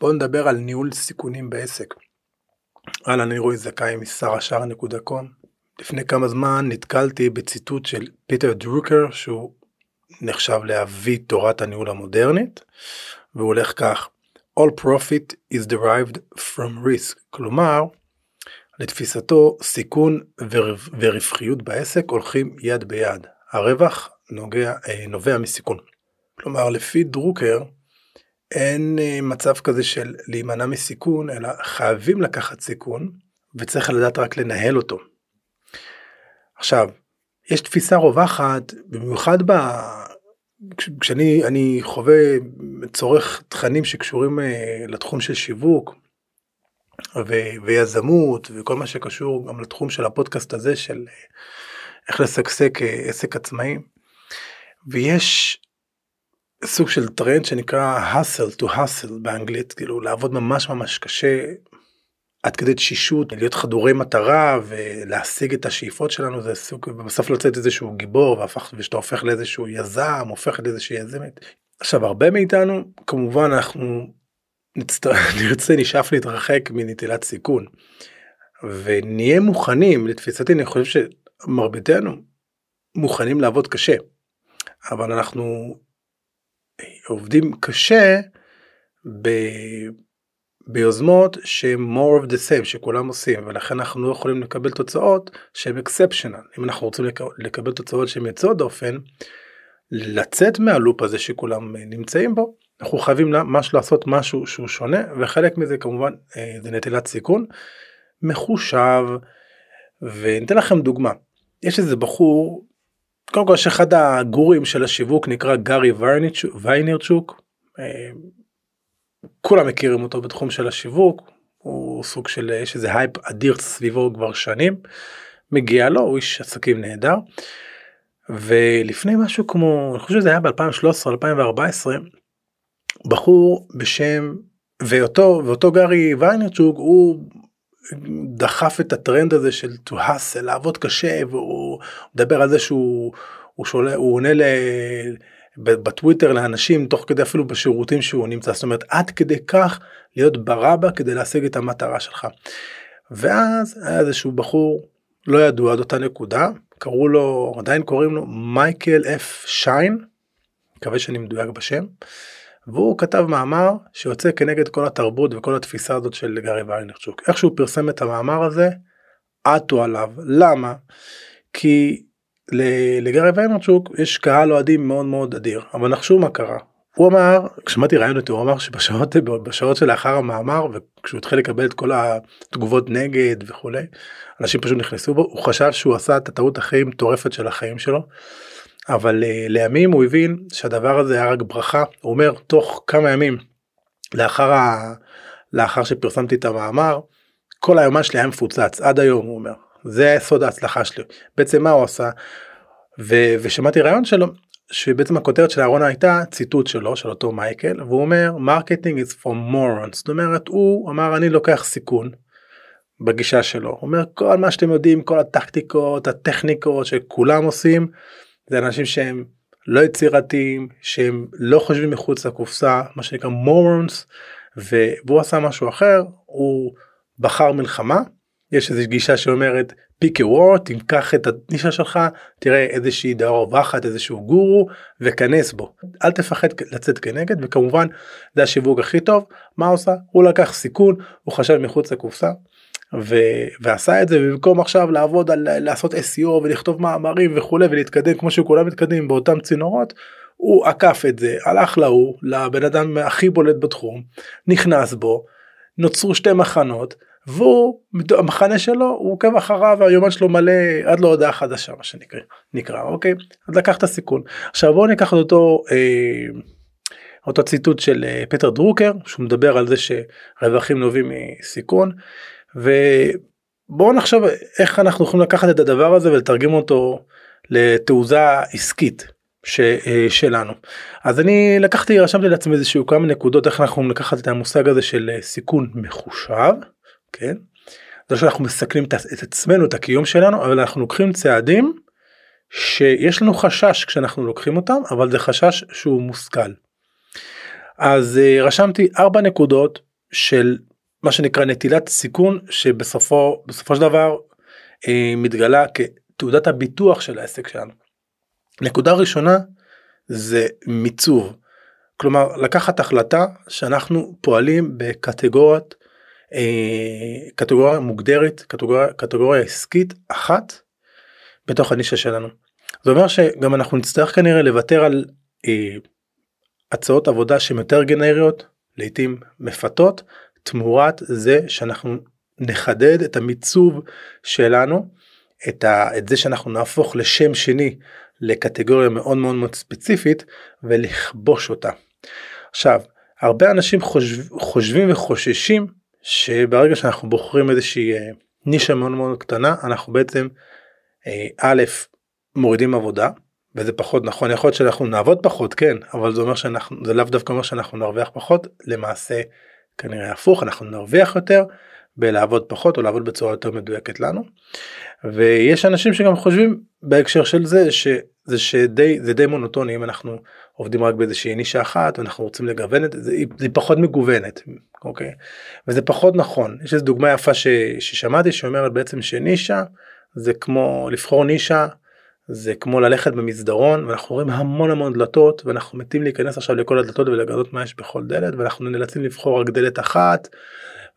בואו נדבר על ניהול סיכונים בעסק. אהלן, אני רועי זכאי משרשאר.קום. לפני כמה זמן נתקלתי בציטוט של פיטר דרוקר שהוא נחשב לאבי תורת הניהול המודרנית והוא הולך כך All profit is derived from risk כלומר לתפיסתו סיכון ורווחיות בעסק הולכים יד ביד הרווח נוגע, אה, נובע מסיכון. כלומר לפי דרוקר אין אה, מצב כזה של להימנע מסיכון אלא חייבים לקחת סיכון וצריך לדעת רק לנהל אותו. עכשיו יש תפיסה רווחת במיוחד ב... כשאני אני חווה צורך תכנים שקשורים אה, לתחום של שיווק ו, ויזמות וכל מה שקשור גם לתחום של הפודקאסט הזה של אה, איך לשגשג עסק עצמאי. ויש סוג של טרנד שנקרא hustle to hustle באנגלית כאילו לעבוד ממש ממש קשה עד כדי תשישות להיות חדורי מטרה ולהשיג את השאיפות שלנו זה סוג ובסוף לצאת איזשהו גיבור והפך ושאתה הופך לאיזשהו יזם הופך לאיזושהי יזמת. עכשיו הרבה מאיתנו כמובן אנחנו נצטר... נרצה נשאף להתרחק מנטילת סיכון ונהיה מוכנים לתפיסתי אני חושב שמרביתנו מוכנים לעבוד קשה אבל אנחנו עובדים קשה ב... ביוזמות שהם more of the same שכולם עושים ולכן אנחנו לא יכולים לקבל תוצאות שהם exceptional. אם אנחנו רוצים לקבל תוצאות שהם יוצאות דופן לצאת מהלופ הזה שכולם נמצאים בו אנחנו חייבים ממש לעשות משהו שהוא שונה וחלק מזה כמובן אה, זה נטילת סיכון מחושב וניתן לכם דוגמה. יש איזה בחור קודם כל יש אחד הגורואים של השיווק נקרא גארי ויינרצ'וק. אה, כולם מכירים אותו בתחום של השיווק. הוא סוג של יש איזה הייפ אדיר סביבו כבר שנים. מגיע לו הוא איש עסקים נהדר. ולפני משהו כמו אני חושב שזה היה ב2013 2014 בחור בשם ואותו ואותו גארי ויינרצ'וק הוא דחף את הטרנד הזה של to hustle לעבוד קשה והוא מדבר על זה שהוא הוא שולה הוא עונה ל... בטוויטר לאנשים תוך כדי אפילו בשירותים שהוא נמצא זאת אומרת עד כדי כך להיות ברבה כדי להשיג את המטרה שלך. ואז היה איזשהו בחור לא ידוע עד אותה נקודה קראו לו עדיין קוראים לו מייקל אף שיין מקווה שאני מדויק בשם. והוא כתב מאמר שיוצא כנגד כל התרבות וכל התפיסה הזאת של גארי ויינרצ'וק. איך שהוא פרסם את המאמר הזה, עטו עליו. למה? כי לגארי ויינרצ'וק יש קהל אוהדים מאוד מאוד אדיר, אבל נחשו מה קרה. הוא אמר, כשמעתי רעיון אותו, הוא אמר שבשעות בשעות שלאחר המאמר וכשהוא התחיל לקבל את כל התגובות נגד וכולי, אנשים פשוט נכנסו בו, הוא חשב שהוא עשה את הטעות הכי מטורפת של החיים שלו. אבל אה, לימים הוא הבין שהדבר הזה היה רק ברכה הוא אומר תוך כמה ימים לאחר ה... לאחר שפרסמתי את המאמר כל היומן שלי היה מפוצץ עד היום הוא אומר זה סוד ההצלחה שלי בעצם מה הוא עשה? ו... ושמעתי ראיון שלו שבעצם הכותרת של אהרונה הייתה ציטוט שלו של אותו מייקל והוא אומר marketing is for morons. זאת אומרת הוא אמר אני לוקח סיכון בגישה שלו. הוא אומר כל מה שאתם יודעים כל הטקטיקות הטכניקות שכולם עושים זה אנשים שהם לא יצירתיים שהם לא חושבים מחוץ לקופסה מה שנקרא מורונס והוא עשה משהו אחר הוא בחר מלחמה יש איזו גישה שאומרת פיק וור תיקח את הנישה שלך תראה איזושהי דעה רווחת איזשהו גורו וכנס בו. אל תפחד לצאת כנגד וכמובן זה השיווק הכי טוב. מה עושה? הוא לקח סיכון הוא חשב מחוץ לקופסה ו- ועשה את זה במקום עכשיו לעבוד על לעשות SEO ולכתוב מאמרים וכולי ולהתקדם כמו שכולם מתקדמים באותם צינורות הוא עקף את זה הלך להוא לבן אדם הכי בולט בתחום נכנס בו נוצרו שתי מחנות והוא המחנה שלו הוא עוקב אחריו והיומן שלו מלא עד להודעה חדשה מה שנקרא נקרא אוקיי אז לקח את הסיכון עכשיו בואו ניקח את אותו. אה, אותו ציטוט של אה, פטר דרוקר שהוא מדבר על זה שרווחים נובעים מסיכון ובואו נחשוב איך אנחנו יכולים לקחת את הדבר הזה ולתרגם אותו לתעוזה עסקית ש, אה, שלנו. אז אני לקחתי רשמתי לעצמי איזשהו כמה נקודות איך אנחנו לקחת את המושג הזה של אה, סיכון מחושב, כן? זה שאנחנו מסכנים את, עצמנו את הקיום שלנו אבל אנחנו לוקחים צעדים שיש לנו חשש כשאנחנו לוקחים אותם אבל זה חשש שהוא מושכל. אז uh, רשמתי ארבע נקודות של מה שנקרא נטילת סיכון שבסופו בסופו של דבר אה, מתגלה כתעודת הביטוח של העסק שלנו. נקודה ראשונה זה מיצוב. כלומר לקחת החלטה שאנחנו פועלים בקטגוריות אה, קטגוריה מוגדרת קטגוריה קטגוריה עסקית אחת בתוך הנישה שלנו. זה אומר שגם אנחנו נצטרך כנראה לוותר על אה, הצעות עבודה שהן יותר גנריות לעתים מפתות תמורת זה שאנחנו נחדד את המיצוב שלנו את, ה, את זה שאנחנו נהפוך לשם שני לקטגוריה מאוד מאוד מאוד ספציפית ולכבוש אותה. עכשיו הרבה אנשים חושב, חושבים וחוששים שברגע שאנחנו בוחרים איזושהי אה, נישה מאוד מאוד קטנה אנחנו בעצם אה, א' מורידים עבודה וזה פחות נכון יכול להיות שאנחנו נעבוד פחות כן אבל זה אומר שאנחנו זה לאו דווקא אומר שאנחנו נרוויח פחות למעשה כנראה הפוך אנחנו נרוויח יותר בלעבוד פחות או לעבוד בצורה יותר מדויקת לנו. ויש אנשים שגם חושבים בהקשר של זה שזה שדי זה די מונוטוני אם אנחנו עובדים רק באיזושהי נישה אחת ואנחנו רוצים לגוון את זה זה פחות מגוונת אוקיי וזה פחות נכון יש איזו דוגמה יפה ש, ששמעתי שאומרת בעצם שנישה זה כמו לבחור נישה זה כמו ללכת במסדרון ואנחנו רואים המון המון דלתות ואנחנו מתים להיכנס עכשיו לכל הדלתות ולגלות מה יש בכל דלת ואנחנו נאלצים לבחור רק דלת אחת.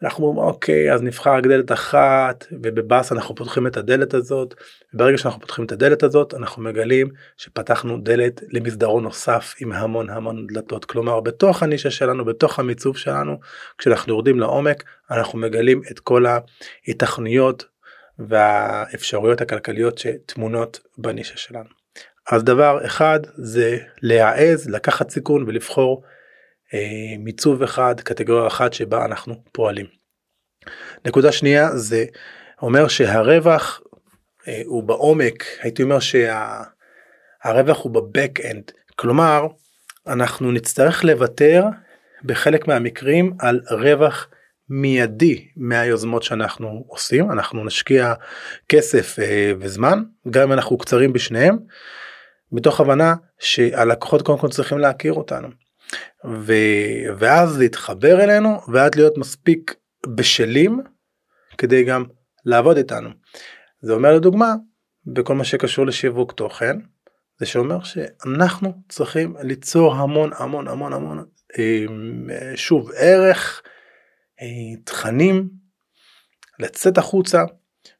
אנחנו אומרים אוקיי אז נבחר רק דלת אחת ובבאס אנחנו פותחים את הדלת הזאת וברגע שאנחנו פותחים את הדלת הזאת אנחנו מגלים שפתחנו דלת למסדרון נוסף עם המון המון דלתות כלומר בתוך הנישה שלנו בתוך המיצוב שלנו כשאנחנו יורדים לעומק אנחנו מגלים את כל ההתכנויות והאפשרויות הכלכליות שטמונות בנישה שלנו. אז דבר אחד זה להעז לקחת סיכון ולבחור מיצוב אחד קטגוריה אחת שבה אנחנו פועלים. נקודה שנייה זה אומר שהרווח אה, הוא בעומק הייתי אומר שהרווח שה, הוא בבק אנד כלומר אנחנו נצטרך לוותר בחלק מהמקרים על רווח מיידי מהיוזמות שאנחנו עושים אנחנו נשקיע כסף אה, וזמן גם אם אנחנו קצרים בשניהם מתוך הבנה שהלקוחות קודם כל צריכים להכיר אותנו. ו... ואז להתחבר אלינו ועד להיות מספיק בשלים כדי גם לעבוד איתנו. זה אומר לדוגמה בכל מה שקשור לשיווק תוכן זה שאומר שאנחנו צריכים ליצור המון המון המון המון אה, שוב ערך אה, תכנים, לצאת החוצה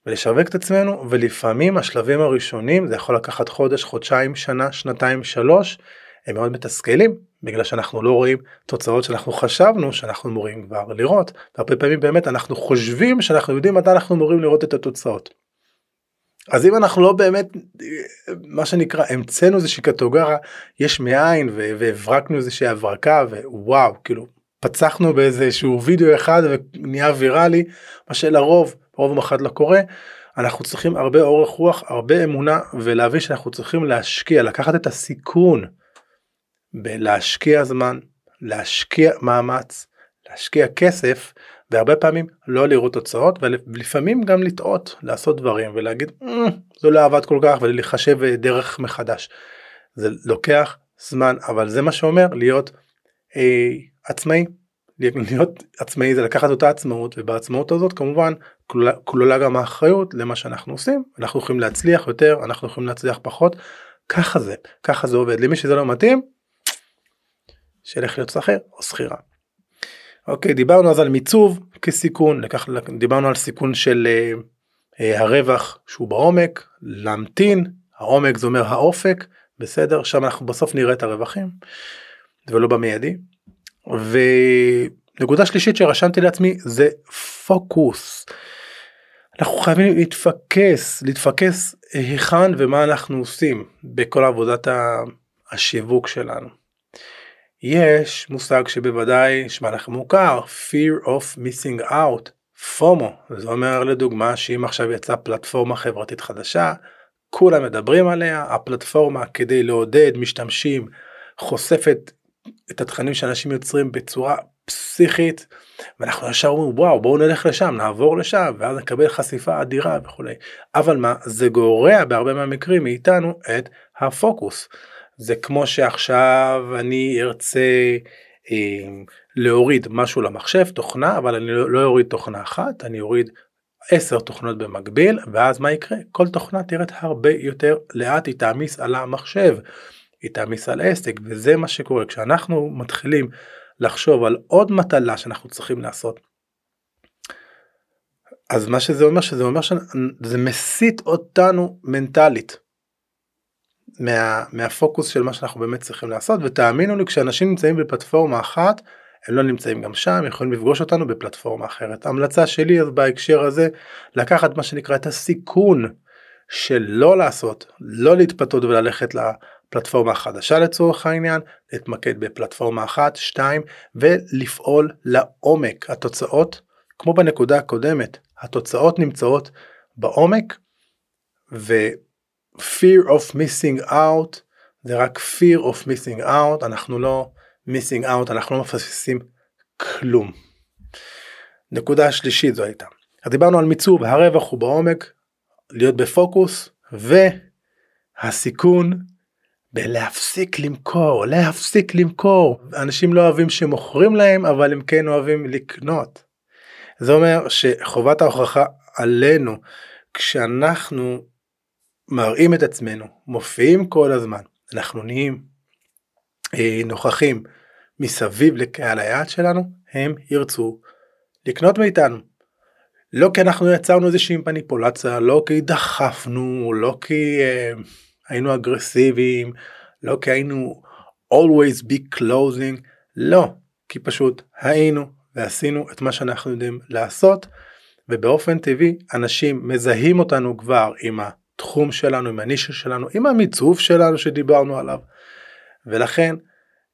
ולשווק את עצמנו ולפעמים השלבים הראשונים זה יכול לקחת חודש חודשיים שנה שנתיים שלוש הם מאוד מתסכלים בגלל שאנחנו לא רואים תוצאות שאנחנו חשבנו שאנחנו אמורים כבר לראות והרבה פעמים באמת אנחנו חושבים שאנחנו יודעים מתי אנחנו אמורים לראות את התוצאות. אז אם אנחנו לא באמת מה שנקרא המצאנו איזושהי קטגוריה יש מאין והברקנו איזושהי הברקה ווואו כאילו פצחנו באיזה שהוא וידאו אחד ונהיה ויראלי מה שלרוב רוב המחד לא קורה. אנחנו צריכים הרבה אורך רוח הרבה אמונה ולהבין שאנחנו צריכים להשקיע לקחת את הסיכון בלהשקיע זמן להשקיע מאמץ להשקיע כסף והרבה פעמים לא לראות תוצאות ולפעמים גם לטעות לעשות דברים ולהגיד mm, זה לא עבד כל כך ולחשב דרך מחדש. זה לוקח זמן אבל זה מה שאומר להיות אה, עצמאי. להיות עצמאי זה לקחת אותה עצמאות ובעצמאות הזאת כמובן כלולה גם האחריות למה שאנחנו עושים אנחנו יכולים להצליח יותר אנחנו יכולים להצליח פחות ככה זה ככה זה עובד למי שזה לא מתאים. שילך להיות שכיר או שכירה. אוקיי דיברנו אז על מיצוב כסיכון לקח, דיברנו על סיכון של אה, אה, הרווח שהוא בעומק להמתין העומק זה אומר האופק בסדר שם אנחנו בסוף נראה את הרווחים ולא במיידי. ונקודה שלישית שרשמתי לעצמי זה פוקוס. אנחנו חייבים להתפקס להתפקס היכן ומה אנחנו עושים בכל עבודת השיווק שלנו. יש מושג שבוודאי נשמע לכם מוכר fear of missing out פומו זה אומר לדוגמה שאם עכשיו יצאה פלטפורמה חברתית חדשה כולם מדברים עליה הפלטפורמה כדי לעודד משתמשים חושפת את התכנים שאנשים יוצרים בצורה פסיכית ואנחנו ישר אומרים וואו בואו נלך לשם נעבור לשם ואז נקבל חשיפה אדירה וכולי אבל מה זה גורע בהרבה מהמקרים מאיתנו את הפוקוס זה כמו שעכשיו אני ארצה להוריד משהו למחשב תוכנה אבל אני לא, לא אוריד תוכנה אחת אני אוריד 10 תוכנות במקביל ואז מה יקרה כל תוכנה תראית הרבה יותר לאט היא תעמיס על המחשב היא תעמיס על עסק וזה מה שקורה כשאנחנו מתחילים לחשוב על עוד מטלה שאנחנו צריכים לעשות. אז מה שזה אומר שזה אומר שזה מסיט אותנו מנטלית מה, מהפוקוס של מה שאנחנו באמת צריכים לעשות ותאמינו לי כשאנשים נמצאים בפלטפורמה אחת הם לא נמצאים גם שם יכולים לפגוש אותנו בפלטפורמה אחרת. המלצה שלי אז בהקשר הזה לקחת מה שנקרא את הסיכון של לא לעשות לא להתפתות וללכת לפלטפורמה החדשה לצורך העניין להתמקד בפלטפורמה אחת שתיים ולפעול לעומק התוצאות כמו בנקודה הקודמת התוצאות נמצאות בעומק ו... fear of missing out זה רק fear of missing out אנחנו לא missing out אנחנו לא מפספסים כלום. נקודה שלישית זו הייתה. אז דיברנו על מיצוב הרווח הוא בעומק להיות בפוקוס והסיכון בלהפסיק למכור להפסיק למכור אנשים לא אוהבים שמוכרים להם אבל הם כן אוהבים לקנות. זה אומר שחובת ההוכחה עלינו כשאנחנו מראים את עצמנו, מופיעים כל הזמן, אנחנו נהיים אה, נוכחים מסביב לקהל היעד שלנו, הם ירצו לקנות מאיתנו. לא כי אנחנו יצרנו איזושהי מניפולציה, לא כי דחפנו, לא כי אה, היינו אגרסיביים, לא כי היינו always be closing, לא, כי פשוט היינו ועשינו את מה שאנחנו יודעים לעשות, ובאופן טבעי אנשים מזהים אותנו כבר עם ה... התחום שלנו, עם הנישה שלנו, עם המיצוב שלנו שדיברנו עליו. ולכן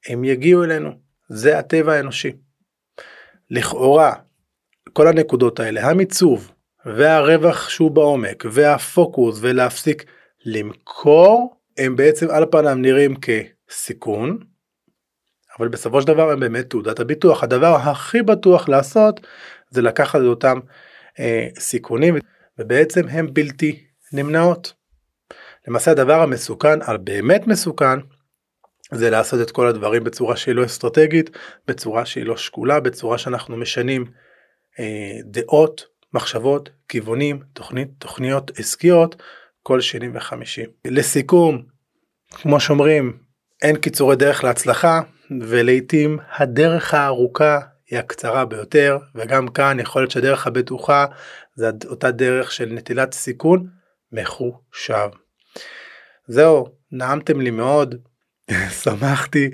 הם יגיעו אלינו, זה הטבע האנושי. לכאורה, כל הנקודות האלה, המיצוב והרווח שהוא בעומק והפוקוס ולהפסיק למכור, הם בעצם על פניו נראים כסיכון, אבל בסופו של דבר הם באמת תעודת הביטוח. הדבר הכי בטוח לעשות זה לקחת את אותם אה, סיכונים ובעצם הם בלתי נמנעות. למעשה הדבר המסוכן, הבאמת מסוכן, זה לעשות את כל הדברים בצורה שהיא לא אסטרטגית, בצורה שהיא לא שקולה, בצורה שאנחנו משנים אה, דעות, מחשבות, כיוונים, תוכנית, תוכניות עסקיות כל שני וחמישי. לסיכום, כמו שאומרים, אין קיצורי דרך להצלחה, ולעיתים הדרך הארוכה היא הקצרה ביותר, וגם כאן יכול להיות שהדרך הבטוחה זה אותה דרך של נטילת סיכון, מחושב. זהו, נעמתם לי מאוד, שמחתי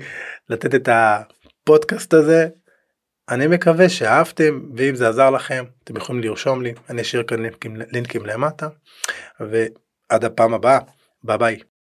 לתת את הפודקאסט הזה. אני מקווה שאהבתם ואם זה עזר לכם אתם יכולים לרשום לי אני אשאיר כאן לינקים, לינקים למטה ועד הפעם הבאה ביי ביי.